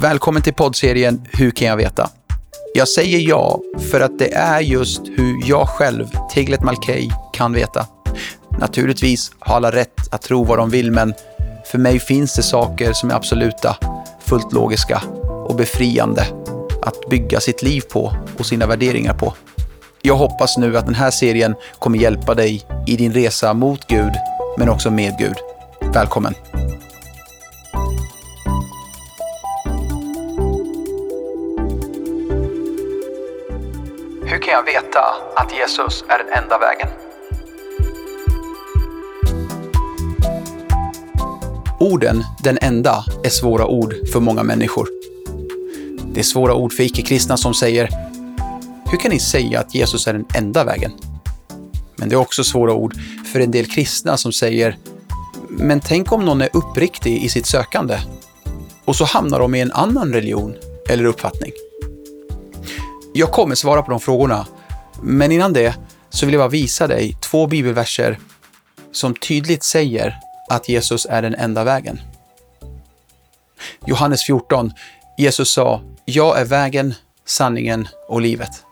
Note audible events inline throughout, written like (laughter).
Välkommen till poddserien Hur kan jag veta? Jag säger ja för att det är just hur jag själv, Tiglet Malkey, kan veta. Naturligtvis har alla rätt att tro vad de vill, men för mig finns det saker som är absoluta, fullt logiska och befriande att bygga sitt liv på och sina värderingar på. Jag hoppas nu att den här serien kommer hjälpa dig i din resa mot Gud, men också med Gud. Välkommen! Kan jag veta att Jesus är den enda vägen? Orden ”den enda” är svåra ord för många människor. Det är svåra ord för icke-kristna som säger “Hur kan ni säga att Jesus är den enda vägen?” Men det är också svåra ord för en del kristna som säger “Men tänk om någon är uppriktig i sitt sökande?” och så hamnar de i en annan religion eller uppfattning. Jag kommer svara på de frågorna, men innan det så vill jag bara visa dig två bibelverser som tydligt säger att Jesus är den enda vägen. Johannes 14. Jesus sa, jag är vägen, sanningen och livet.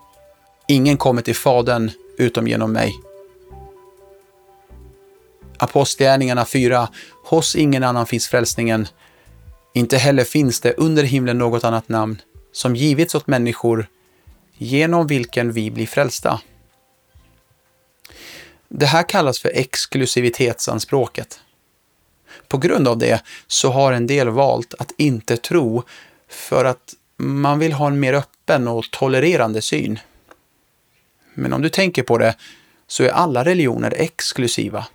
Ingen kommer till Fadern utom genom mig. Apostlagärningarna 4. Hos ingen annan finns frälsningen. Inte heller finns det under himlen något annat namn som givits åt människor genom vilken vi blir frälsta. Det här kallas för exklusivitetsanspråket. På grund av det så har en del valt att inte tro för att man vill ha en mer öppen och tolererande syn. Men om du tänker på det så är alla religioner exklusiva.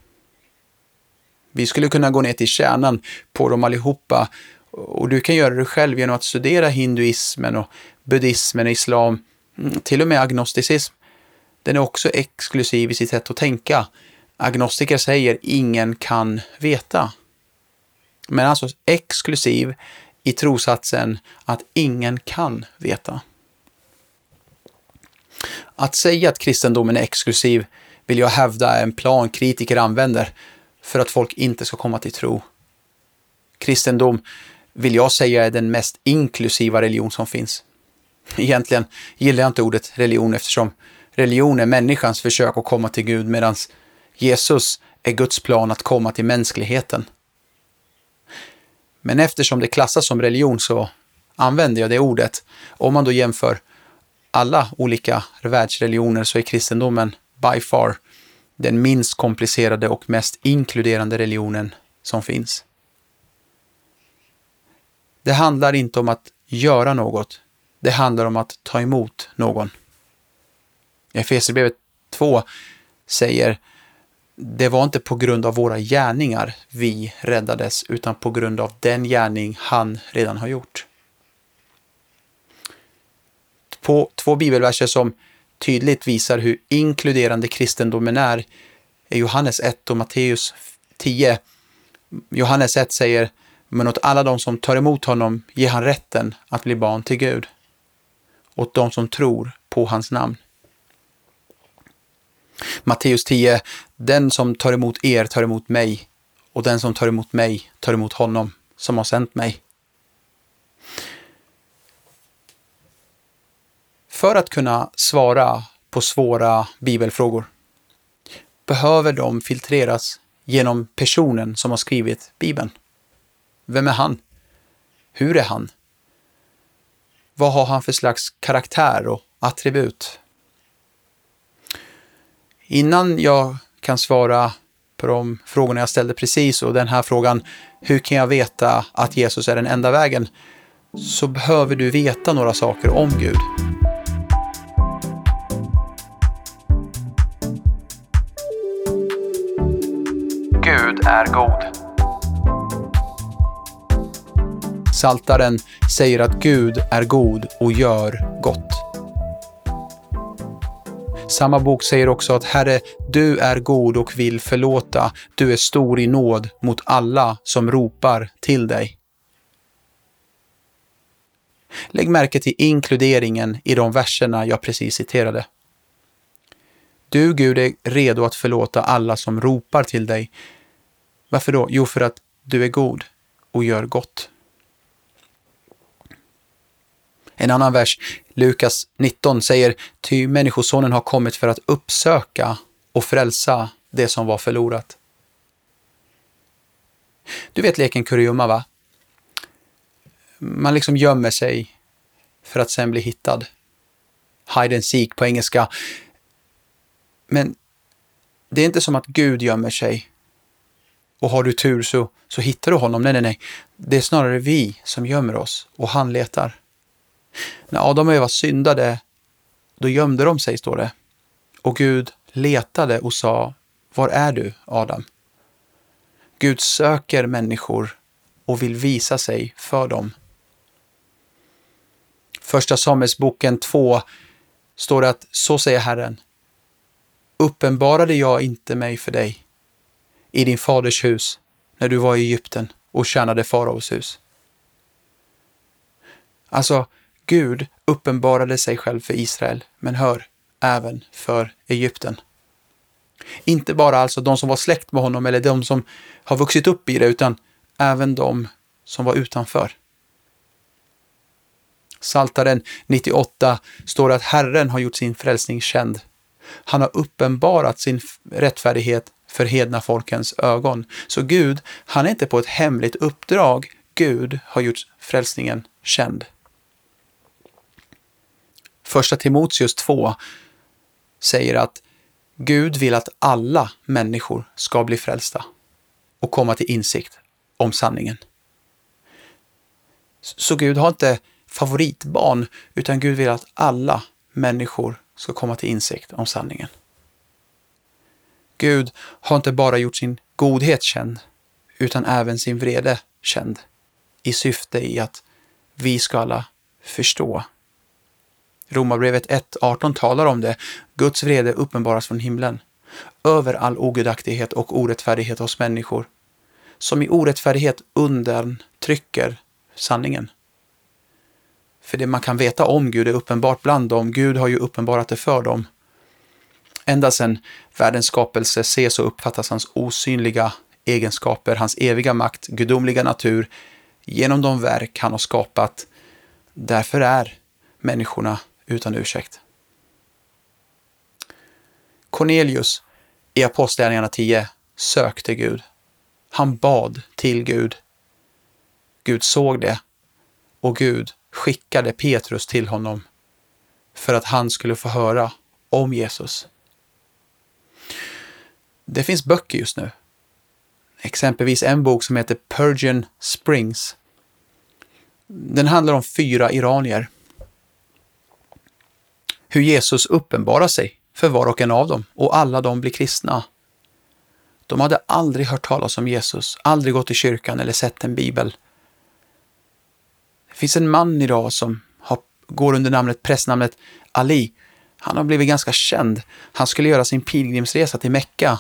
Vi skulle kunna gå ner till kärnan på dem allihopa och du kan göra det själv genom att studera hinduismen och buddhismen, islam, Mm, till och med agnosticism. Den är också exklusiv i sitt sätt att tänka. Agnostiker säger ingen kan veta men alltså exklusiv i trosatsen att ingen kan veta. Att säga att kristendomen är exklusiv vill jag hävda är en plan kritiker använder för att folk inte ska komma till tro. Kristendom vill jag säga är den mest inklusiva religion som finns. Egentligen gillar jag inte ordet religion eftersom religion är människans försök att komma till Gud medan Jesus är Guds plan att komma till mänskligheten. Men eftersom det klassas som religion så använder jag det ordet. Om man då jämför alla olika världsreligioner så är kristendomen by far den minst komplicerade och mest inkluderande religionen som finns. Det handlar inte om att göra något. Det handlar om att ta emot någon. Efesierbrevet 2 säger det var inte på grund av våra gärningar vi räddades, utan på grund av den gärning han redan har gjort. På två bibelverser som tydligt visar hur inkluderande kristendomen är, är Johannes 1 och Matteus 10. Johannes 1 säger, men åt alla de som tar emot honom ger han rätten att bli barn till Gud. Åt de som tror på hans namn. Matteus 10, den som tar emot er tar emot mig och den som tar emot mig tar emot honom som har sänt mig. För att kunna svara på svåra bibelfrågor behöver de filtreras genom personen som har skrivit Bibeln. Vem är han? Hur är han? Vad har han för slags karaktär och attribut? Innan jag kan svara på de frågorna jag ställde precis och den här frågan, hur kan jag veta att Jesus är den enda vägen? Så behöver du veta några saker om Gud. Gud är god. Saltaren säger att Gud är god och gör gott. Samma bok säger också att Herre, du är god och vill förlåta. Du är stor i nåd mot alla som ropar till dig. Lägg märke till inkluderingen i de verserna jag precis citerade. Du, Gud, är redo att förlåta alla som ropar till dig. Varför då? Jo, för att du är god och gör gott. En annan vers, Lukas 19, säger ty Människosonen har kommit för att uppsöka och frälsa det som var förlorat. Du vet leken kurragömma, va? Man liksom gömmer sig för att sen bli hittad. Hide and seek på engelska. Men det är inte som att Gud gömmer sig och har du tur så, så hittar du honom. Nej, nej, nej. Det är snarare vi som gömmer oss och han letar. När Adam och Eva syndade, då gömde de sig, står det. Och Gud letade och sa, var är du, Adam? Gud söker människor och vill visa sig för dem. Första Samuelsboken 2 står det att så säger Herren. Uppenbarade jag inte mig för dig i din faders hus när du var i Egypten och tjänade faraos hus? Alltså, Gud uppenbarade sig själv för Israel, men hör, även för Egypten. Inte bara alltså de som var släkt med honom eller de som har vuxit upp i det, utan även de som var utanför. Saltaren 98 står att Herren har gjort sin frälsning känd. Han har uppenbarat sin rättfärdighet för hedna folkens ögon. Så Gud, han är inte på ett hemligt uppdrag. Gud har gjort frälsningen känd. Första Timoteus 2 säger att Gud vill att alla människor ska bli frälsta och komma till insikt om sanningen. Så Gud har inte favoritbarn, utan Gud vill att alla människor ska komma till insikt om sanningen. Gud har inte bara gjort sin godhet känd, utan även sin vrede känd, i syfte i att vi ska alla förstå. Romarbrevet 1.18 talar om det. Guds vrede uppenbaras från himlen över all ogudaktighet och orättfärdighet hos människor, som i orättfärdighet undertrycker sanningen. För det man kan veta om Gud är uppenbart bland dem. Gud har ju uppenbarat det för dem. Ända sedan världens skapelse ses och uppfattas hans osynliga egenskaper, hans eviga makt, gudomliga natur genom de verk han har skapat. Därför är människorna utan ursäkt. Cornelius i Apostlagärningarna 10 sökte Gud. Han bad till Gud. Gud såg det och Gud skickade Petrus till honom för att han skulle få höra om Jesus. Det finns böcker just nu. Exempelvis en bok som heter Persian Springs. Den handlar om fyra iranier. Hur Jesus uppenbarar sig för var och en av dem och alla de blir kristna. De hade aldrig hört talas om Jesus, aldrig gått i kyrkan eller sett en bibel. Det finns en man idag som har, går under namnet, prästnamnet Ali. Han har blivit ganska känd. Han skulle göra sin pilgrimsresa till Mecka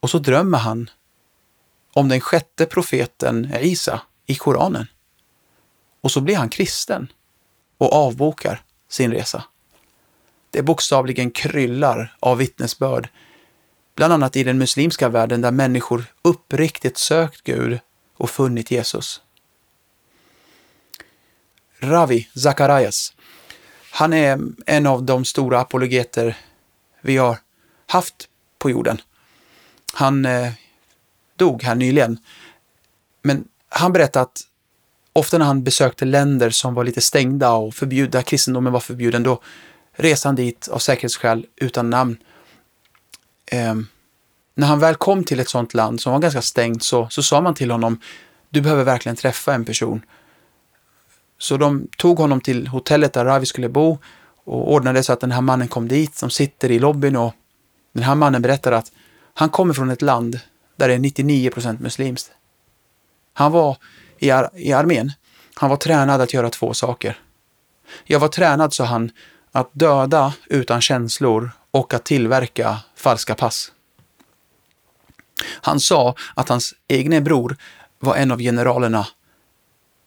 och så drömmer han om den sjätte profeten Isa i Koranen. Och så blir han kristen och avbokar sin resa. Det bokstavligen kryllar av vittnesbörd, bland annat i den muslimska världen där människor uppriktigt sökt Gud och funnit Jesus. Ravi Zacharias, han är en av de stora apologeter vi har haft på jorden. Han eh, dog här nyligen. Men han berättade att ofta när han besökte länder som var lite stängda och förbjudna, kristendomen var förbjuden, då Resan dit av säkerhetsskäl utan namn. Eh, när han väl kom till ett sådant land som var ganska stängt så, så sa man till honom, du behöver verkligen träffa en person. Så de tog honom till hotellet där Ravi skulle bo och ordnade så att den här mannen kom dit. De sitter i lobbyn och den här mannen berättar att han kommer från ett land där det är 99 procent muslimskt. Han var i, ar i armén. Han var tränad att göra två saker. Jag var tränad, sa han, att döda utan känslor och att tillverka falska pass. Han sa att hans egna bror var en av generalerna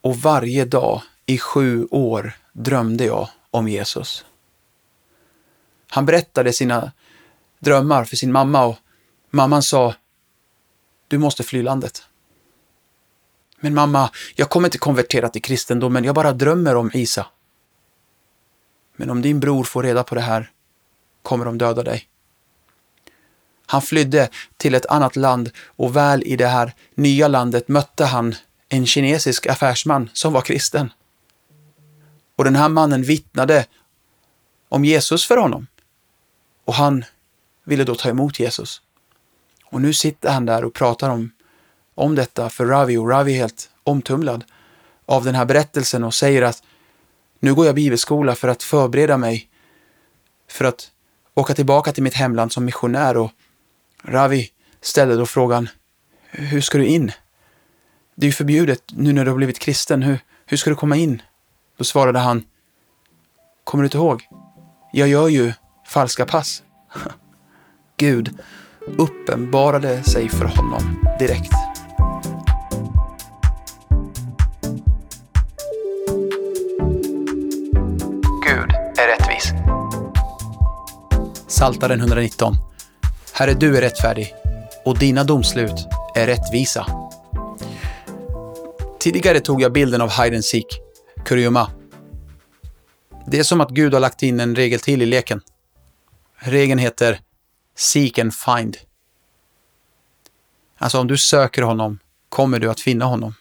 och varje dag i sju år drömde jag om Jesus. Han berättade sina drömmar för sin mamma och mamman sa Du måste fly landet. Men mamma, jag kommer inte konvertera till kristendomen, jag bara drömmer om Isa. Men om din bror får reda på det här kommer de döda dig. Han flydde till ett annat land och väl i det här nya landet mötte han en kinesisk affärsman som var kristen. Och den här mannen vittnade om Jesus för honom. Och han ville då ta emot Jesus. Och nu sitter han där och pratar om, om detta för Ravi och Ravi är helt omtumlad av den här berättelsen och säger att nu går jag bibelskola för att förbereda mig för att åka tillbaka till mitt hemland som missionär och Ravi ställde då frågan Hur ska du in? Det är ju förbjudet nu när du har blivit kristen. Hur, hur ska du komma in? Då svarade han Kommer du inte ihåg? Jag gör ju falska pass. (laughs) Gud uppenbarade sig för honom direkt. Saltaren 119. Herre, du är rättfärdig och dina domslut är rättvisa. Tidigare tog jag bilden av hide and seek, kuriuma. Det är som att Gud har lagt in en regel till i leken. Regeln heter Seek and find. Alltså om du söker honom kommer du att finna honom.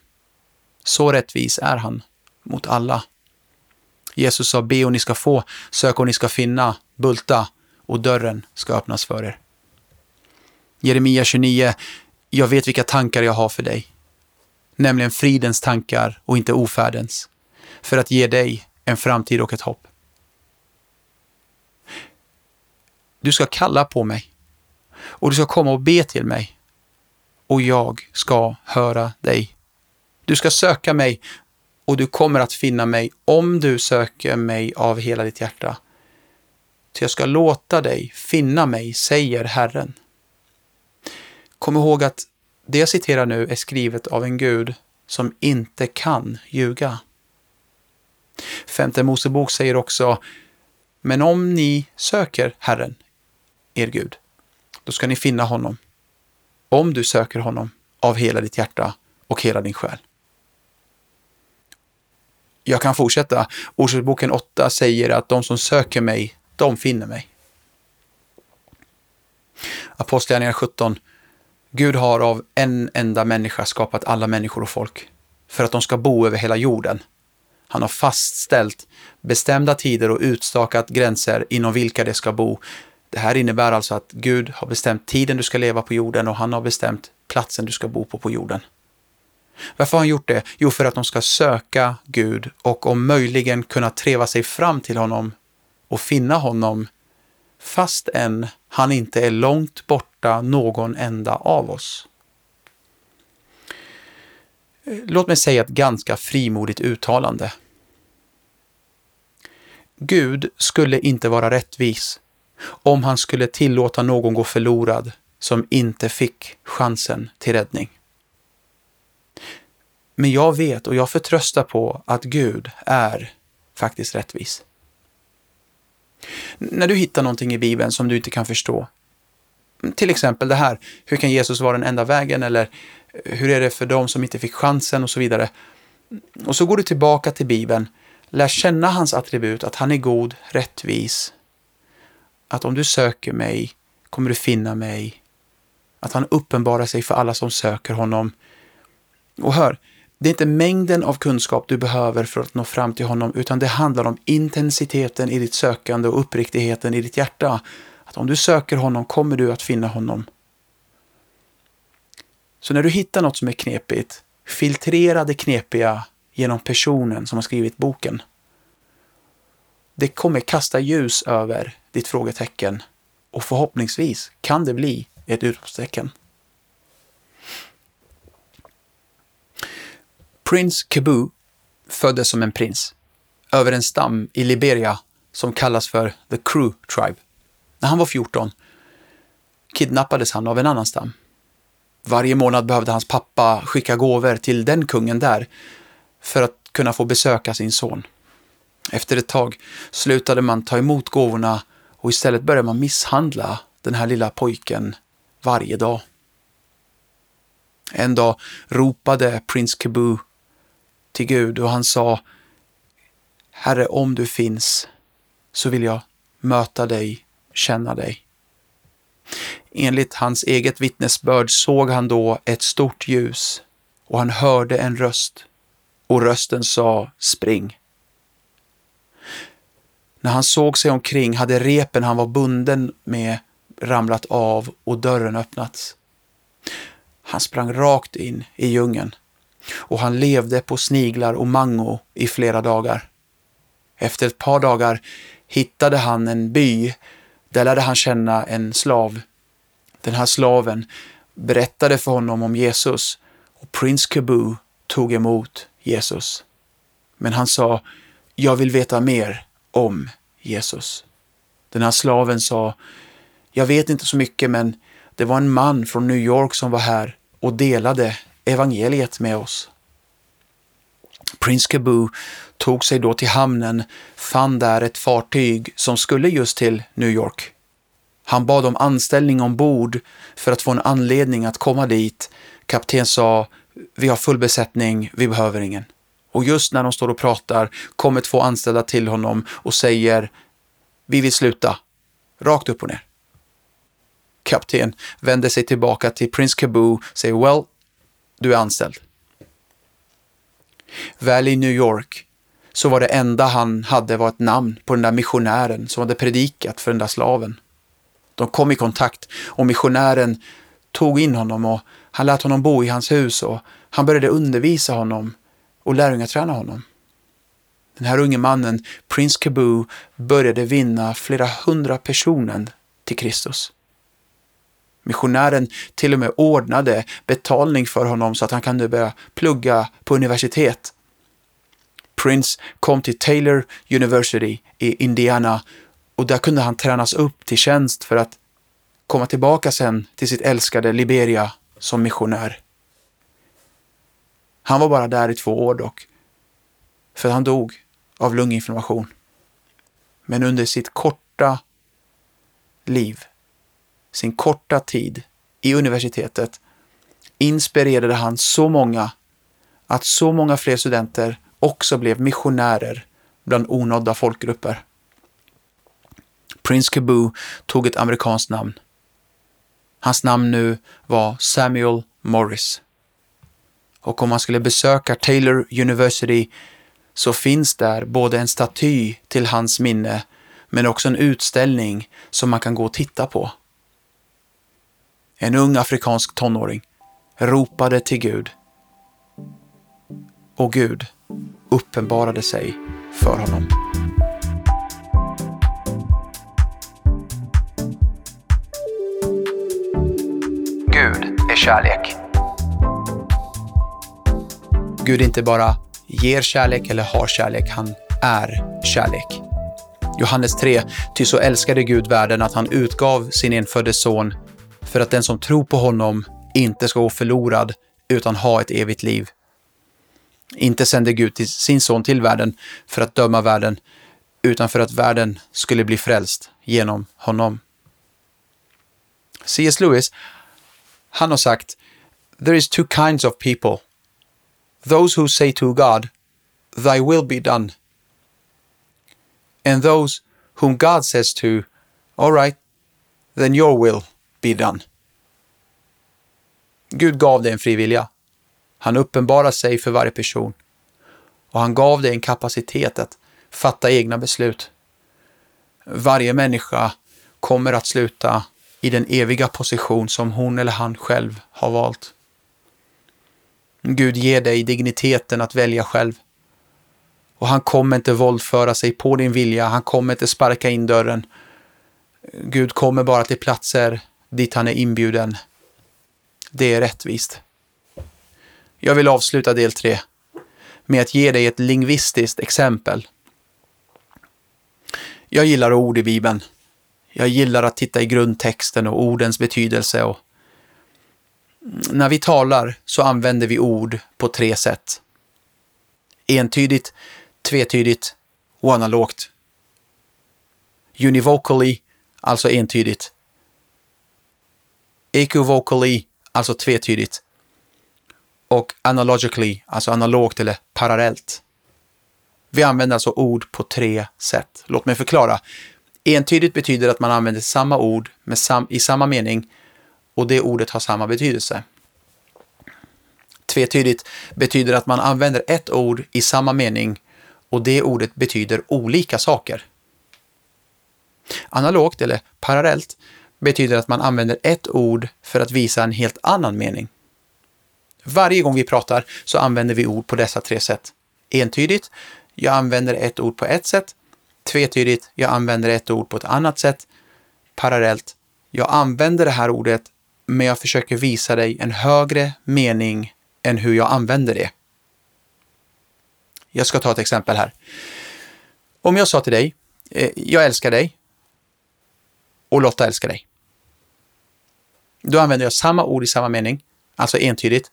Så rättvis är han mot alla. Jesus sa be och ni ska få, sök och ni ska finna, bulta och dörren ska öppnas för er. Jeremia 29, jag vet vilka tankar jag har för dig, nämligen fridens tankar och inte ofärdens, för att ge dig en framtid och ett hopp. Du ska kalla på mig och du ska komma och be till mig och jag ska höra dig. Du ska söka mig och du kommer att finna mig om du söker mig av hela ditt hjärta. Ty jag ska låta dig finna mig, säger Herren. Kom ihåg att det jag citerar nu är skrivet av en Gud som inte kan ljuga. Femte Mosebok säger också, men om ni söker Herren, er Gud, då ska ni finna honom. Om du söker honom av hela ditt hjärta och hela din själ. Jag kan fortsätta. Ordspråksboken 8 säger att de som söker mig, de finner mig. Apostlagärningarna 17. Gud har av en enda människa skapat alla människor och folk för att de ska bo över hela jorden. Han har fastställt bestämda tider och utstakat gränser inom vilka de ska bo. Det här innebär alltså att Gud har bestämt tiden du ska leva på jorden och han har bestämt platsen du ska bo på på jorden. Varför har han gjort det? Jo, för att de ska söka Gud och om möjligen kunna treva sig fram till honom och finna honom fast än han inte är långt borta någon enda av oss. Låt mig säga ett ganska frimodigt uttalande. Gud skulle inte vara rättvis om han skulle tillåta någon gå förlorad som inte fick chansen till räddning. Men jag vet och jag förtröstar på att Gud är faktiskt rättvis. När du hittar någonting i Bibeln som du inte kan förstå, till exempel det här, hur kan Jesus vara den enda vägen eller eh, hur är det för dem som inte fick chansen och så vidare. Och så går du tillbaka till Bibeln, lär känna hans attribut, att han är god, rättvis, att om du söker mig kommer du finna mig, att han uppenbarar sig för alla som söker honom. Och hör, det är inte mängden av kunskap du behöver för att nå fram till honom, utan det handlar om intensiteten i ditt sökande och uppriktigheten i ditt hjärta. Att om du söker honom kommer du att finna honom. Så när du hittar något som är knepigt, filtrera det knepiga genom personen som har skrivit boken. Det kommer kasta ljus över ditt frågetecken och förhoppningsvis kan det bli ett utropstecken. Prince Kebu föddes som en prins över en stam i Liberia som kallas för The Crew Tribe. När han var 14 kidnappades han av en annan stam. Varje månad behövde hans pappa skicka gåvor till den kungen där för att kunna få besöka sin son. Efter ett tag slutade man ta emot gåvorna och istället började man misshandla den här lilla pojken varje dag. En dag ropade prins Kebu till Gud och han sa Herre, om du finns, så vill jag möta dig, känna dig. Enligt hans eget vittnesbörd såg han då ett stort ljus och han hörde en röst och rösten sa spring. När han såg sig omkring hade repen han var bunden med ramlat av och dörren öppnats. Han sprang rakt in i djungeln och han levde på sniglar och mango i flera dagar. Efter ett par dagar hittade han en by. Där lärde han känna en slav. Den här slaven berättade för honom om Jesus och prins Kabu tog emot Jesus. Men han sa, jag vill veta mer om Jesus. Den här slaven sa, jag vet inte så mycket men det var en man från New York som var här och delade evangeliet med oss. Prins Kabu tog sig då till hamnen, fann där ett fartyg som skulle just till New York. Han bad om anställning ombord för att få en anledning att komma dit. Kapten sa, vi har full besättning, vi behöver ingen. Och just när de står och pratar kommer två anställda till honom och säger, vi vill sluta. Rakt upp och ner. Kapten vänder sig tillbaka till prins Kabu, säger, well, du är anställd. Väl i New York så var det enda han hade var ett namn på den där missionären som hade predikat för den där slaven. De kom i kontakt och missionären tog in honom och han lät honom bo i hans hus och han började undervisa honom och lärjungaträna honom. Den här unge mannen, prins Kaboo, började vinna flera hundra personer till Kristus. Missionären till och med ordnade betalning för honom så att han kunde börja plugga på universitet. Prince kom till Taylor University i Indiana och där kunde han tränas upp till tjänst för att komma tillbaka sen till sitt älskade Liberia som missionär. Han var bara där i två år dock, för han dog av lunginflammation. Men under sitt korta liv sin korta tid i universitetet inspirerade han så många att så många fler studenter också blev missionärer bland onådda folkgrupper. Prince Kabu tog ett amerikanskt namn. Hans namn nu var Samuel Morris. Och om man skulle besöka Taylor University så finns där både en staty till hans minne men också en utställning som man kan gå och titta på. En ung afrikansk tonåring ropade till Gud. Och Gud uppenbarade sig för honom. Gud är kärlek. Gud inte bara ger kärlek eller har kärlek, han är kärlek. Johannes 3, ty så älskade Gud världen att han utgav sin enfödde son för att den som tror på honom inte ska gå förlorad utan ha ett evigt liv. Inte sände Gud till sin son till världen för att döma världen, utan för att världen skulle bli frälst genom honom. C.S. Lewis, han har sagt There is two kinds of people. Those who say to God, Thy will be done. And those whom God says to, All right, then your will be. Gud gav dig en fri vilja. Han uppenbarar sig för varje person. Och han gav dig en kapacitet att fatta egna beslut. Varje människa kommer att sluta i den eviga position som hon eller han själv har valt. Gud ger dig digniteten att välja själv. Och han kommer inte våldföra sig på din vilja, han kommer inte sparka in dörren. Gud kommer bara till platser dit han är inbjuden. Det är rättvist. Jag vill avsluta del 3 med att ge dig ett lingvistiskt exempel. Jag gillar ord i Bibeln. Jag gillar att titta i grundtexten och ordens betydelse. Och när vi talar så använder vi ord på tre sätt. Entydigt, tvetydigt och analogt. Univocally, alltså entydigt equivocally, alltså tvetydigt. Och analogically, alltså analogt eller parallellt. Vi använder alltså ord på tre sätt. Låt mig förklara. Entydigt betyder att man använder samma ord med sam i samma mening och det ordet har samma betydelse. Tvetydigt betyder att man använder ett ord i samma mening och det ordet betyder olika saker. Analogt eller parallellt betyder att man använder ett ord för att visa en helt annan mening. Varje gång vi pratar så använder vi ord på dessa tre sätt. Entydigt, jag använder ett ord på ett sätt. Tvetydigt, jag använder ett ord på ett annat sätt. Parallellt, jag använder det här ordet men jag försöker visa dig en högre mening än hur jag använder det. Jag ska ta ett exempel här. Om jag sa till dig, eh, jag älskar dig och Lotta älskar dig. Då använder jag samma ord i samma mening, alltså entydigt.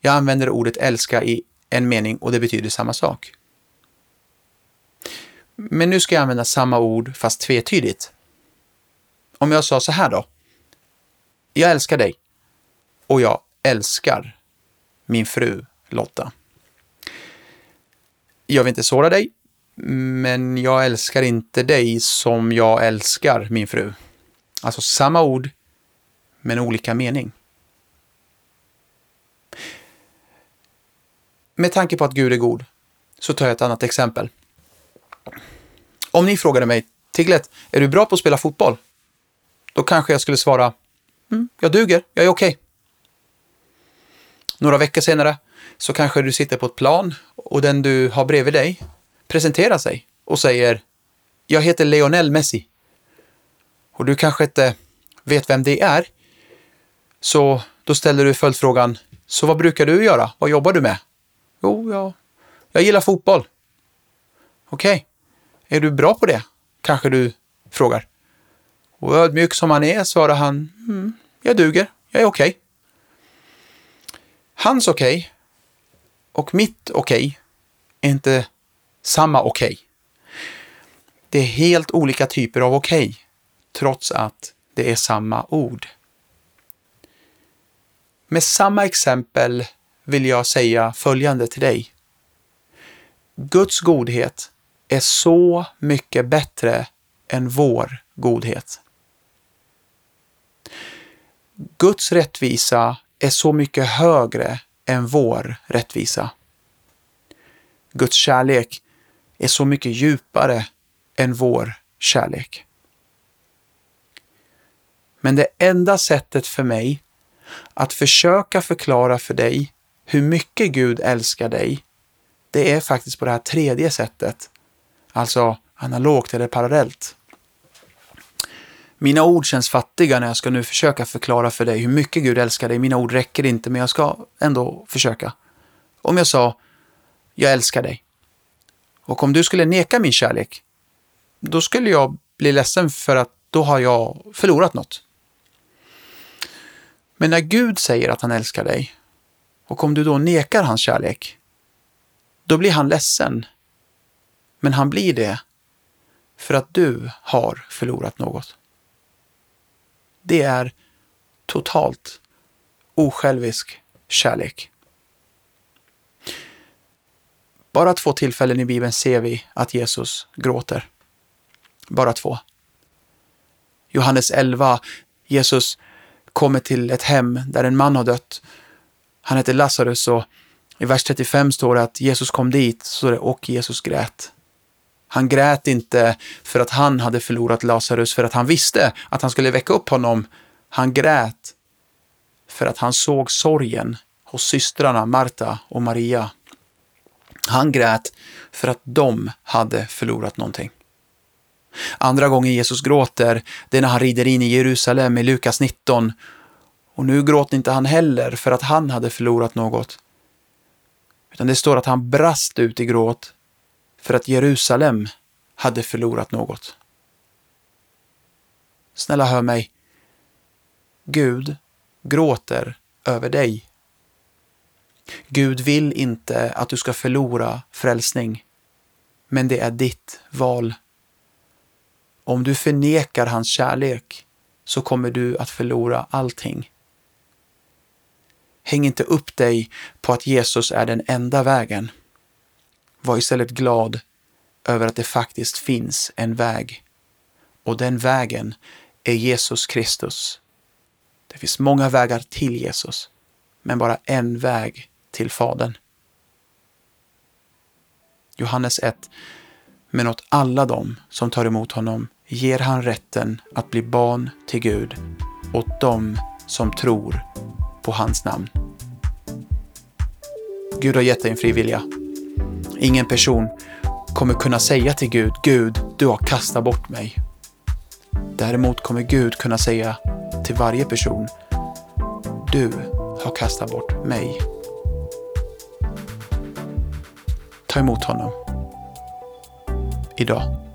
Jag använder ordet älska i en mening och det betyder samma sak. Men nu ska jag använda samma ord fast tvetydigt. Om jag sa så här då. Jag älskar dig och jag älskar min fru Lotta. Jag vill inte såra dig, men jag älskar inte dig som jag älskar min fru. Alltså samma ord, men olika mening. Med tanke på att Gud är god så tar jag ett annat exempel. Om ni frågade mig, Tiglet, är du bra på att spela fotboll? Då kanske jag skulle svara, mm, jag duger, jag är okej. Okay. Några veckor senare så kanske du sitter på ett plan och den du har bredvid dig presenterar sig och säger Jag heter Lionel Messi. Och du kanske inte vet vem det är. Så då ställer du följdfrågan Så vad brukar du göra? Vad jobbar du med? Jo, jag, jag gillar fotboll. Okej. Okay. Är du bra på det? Kanske du frågar. Och ödmjuk som han är svarar han mm, Jag duger. Jag är okej. Okay. Hans okej okay och mitt okej okay är inte samma okej. Okay. Det är helt olika typer av okej, okay, trots att det är samma ord. Med samma exempel vill jag säga följande till dig. Guds godhet är så mycket bättre än vår godhet. Guds rättvisa är så mycket högre än vår rättvisa. Guds kärlek är så mycket djupare än vår kärlek. Men det enda sättet för mig att försöka förklara för dig hur mycket Gud älskar dig, det är faktiskt på det här tredje sättet. Alltså analogt eller parallellt. Mina ord känns fattiga när jag ska nu försöka förklara för dig hur mycket Gud älskar dig. Mina ord räcker inte, men jag ska ändå försöka. Om jag sa, jag älskar dig. Och om du skulle neka min kärlek, då skulle jag bli ledsen för att då har jag förlorat något. Men när Gud säger att han älskar dig, och om du då nekar hans kärlek, då blir han ledsen. Men han blir det för att du har förlorat något. Det är totalt osjälvisk kärlek. Bara två tillfällen i Bibeln ser vi att Jesus gråter. Bara två. Johannes 11, Jesus kommer till ett hem där en man har dött. Han heter Lazarus och i vers 35 står det att Jesus kom dit, så det, och Jesus grät. Han grät inte för att han hade förlorat Lazarus, för att han visste att han skulle väcka upp honom. Han grät för att han såg sorgen hos systrarna Marta och Maria. Han grät för att de hade förlorat någonting. Andra gången Jesus gråter, det är när han rider in i Jerusalem i Lukas 19. Och nu gråter inte han heller för att han hade förlorat något. Utan det står att han brast ut i gråt för att Jerusalem hade förlorat något. Snälla hör mig. Gud gråter över dig. Gud vill inte att du ska förlora frälsning, men det är ditt val. Om du förnekar hans kärlek så kommer du att förlora allting. Häng inte upp dig på att Jesus är den enda vägen. Var istället glad över att det faktiskt finns en väg. Och den vägen är Jesus Kristus. Det finns många vägar till Jesus, men bara en väg till Fadern. Johannes 1. Men åt alla dem som tar emot honom ger han rätten att bli barn till Gud, åt dem som tror på hans namn. Gud har gett dig en fri vilja. Ingen person kommer kunna säga till Gud, Gud, du har kastat bort mig. Däremot kommer Gud kunna säga till varje person, du har kastat bort mig. Ta emot honom. Idag.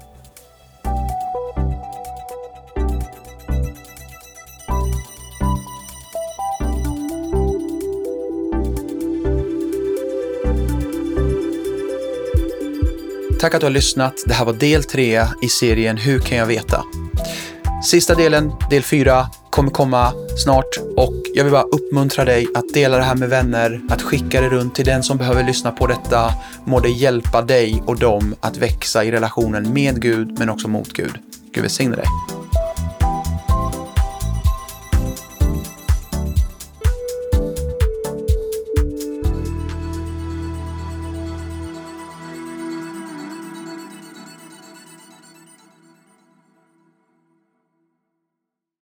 Tack att du har lyssnat. Det här var del tre i serien Hur kan jag veta? Sista delen, del fyra, kommer komma snart och jag vill bara uppmuntra dig att dela det här med vänner, att skicka det runt till den som behöver lyssna på detta. Må det hjälpa dig och dem att växa i relationen med Gud men också mot Gud. Gud välsigne dig.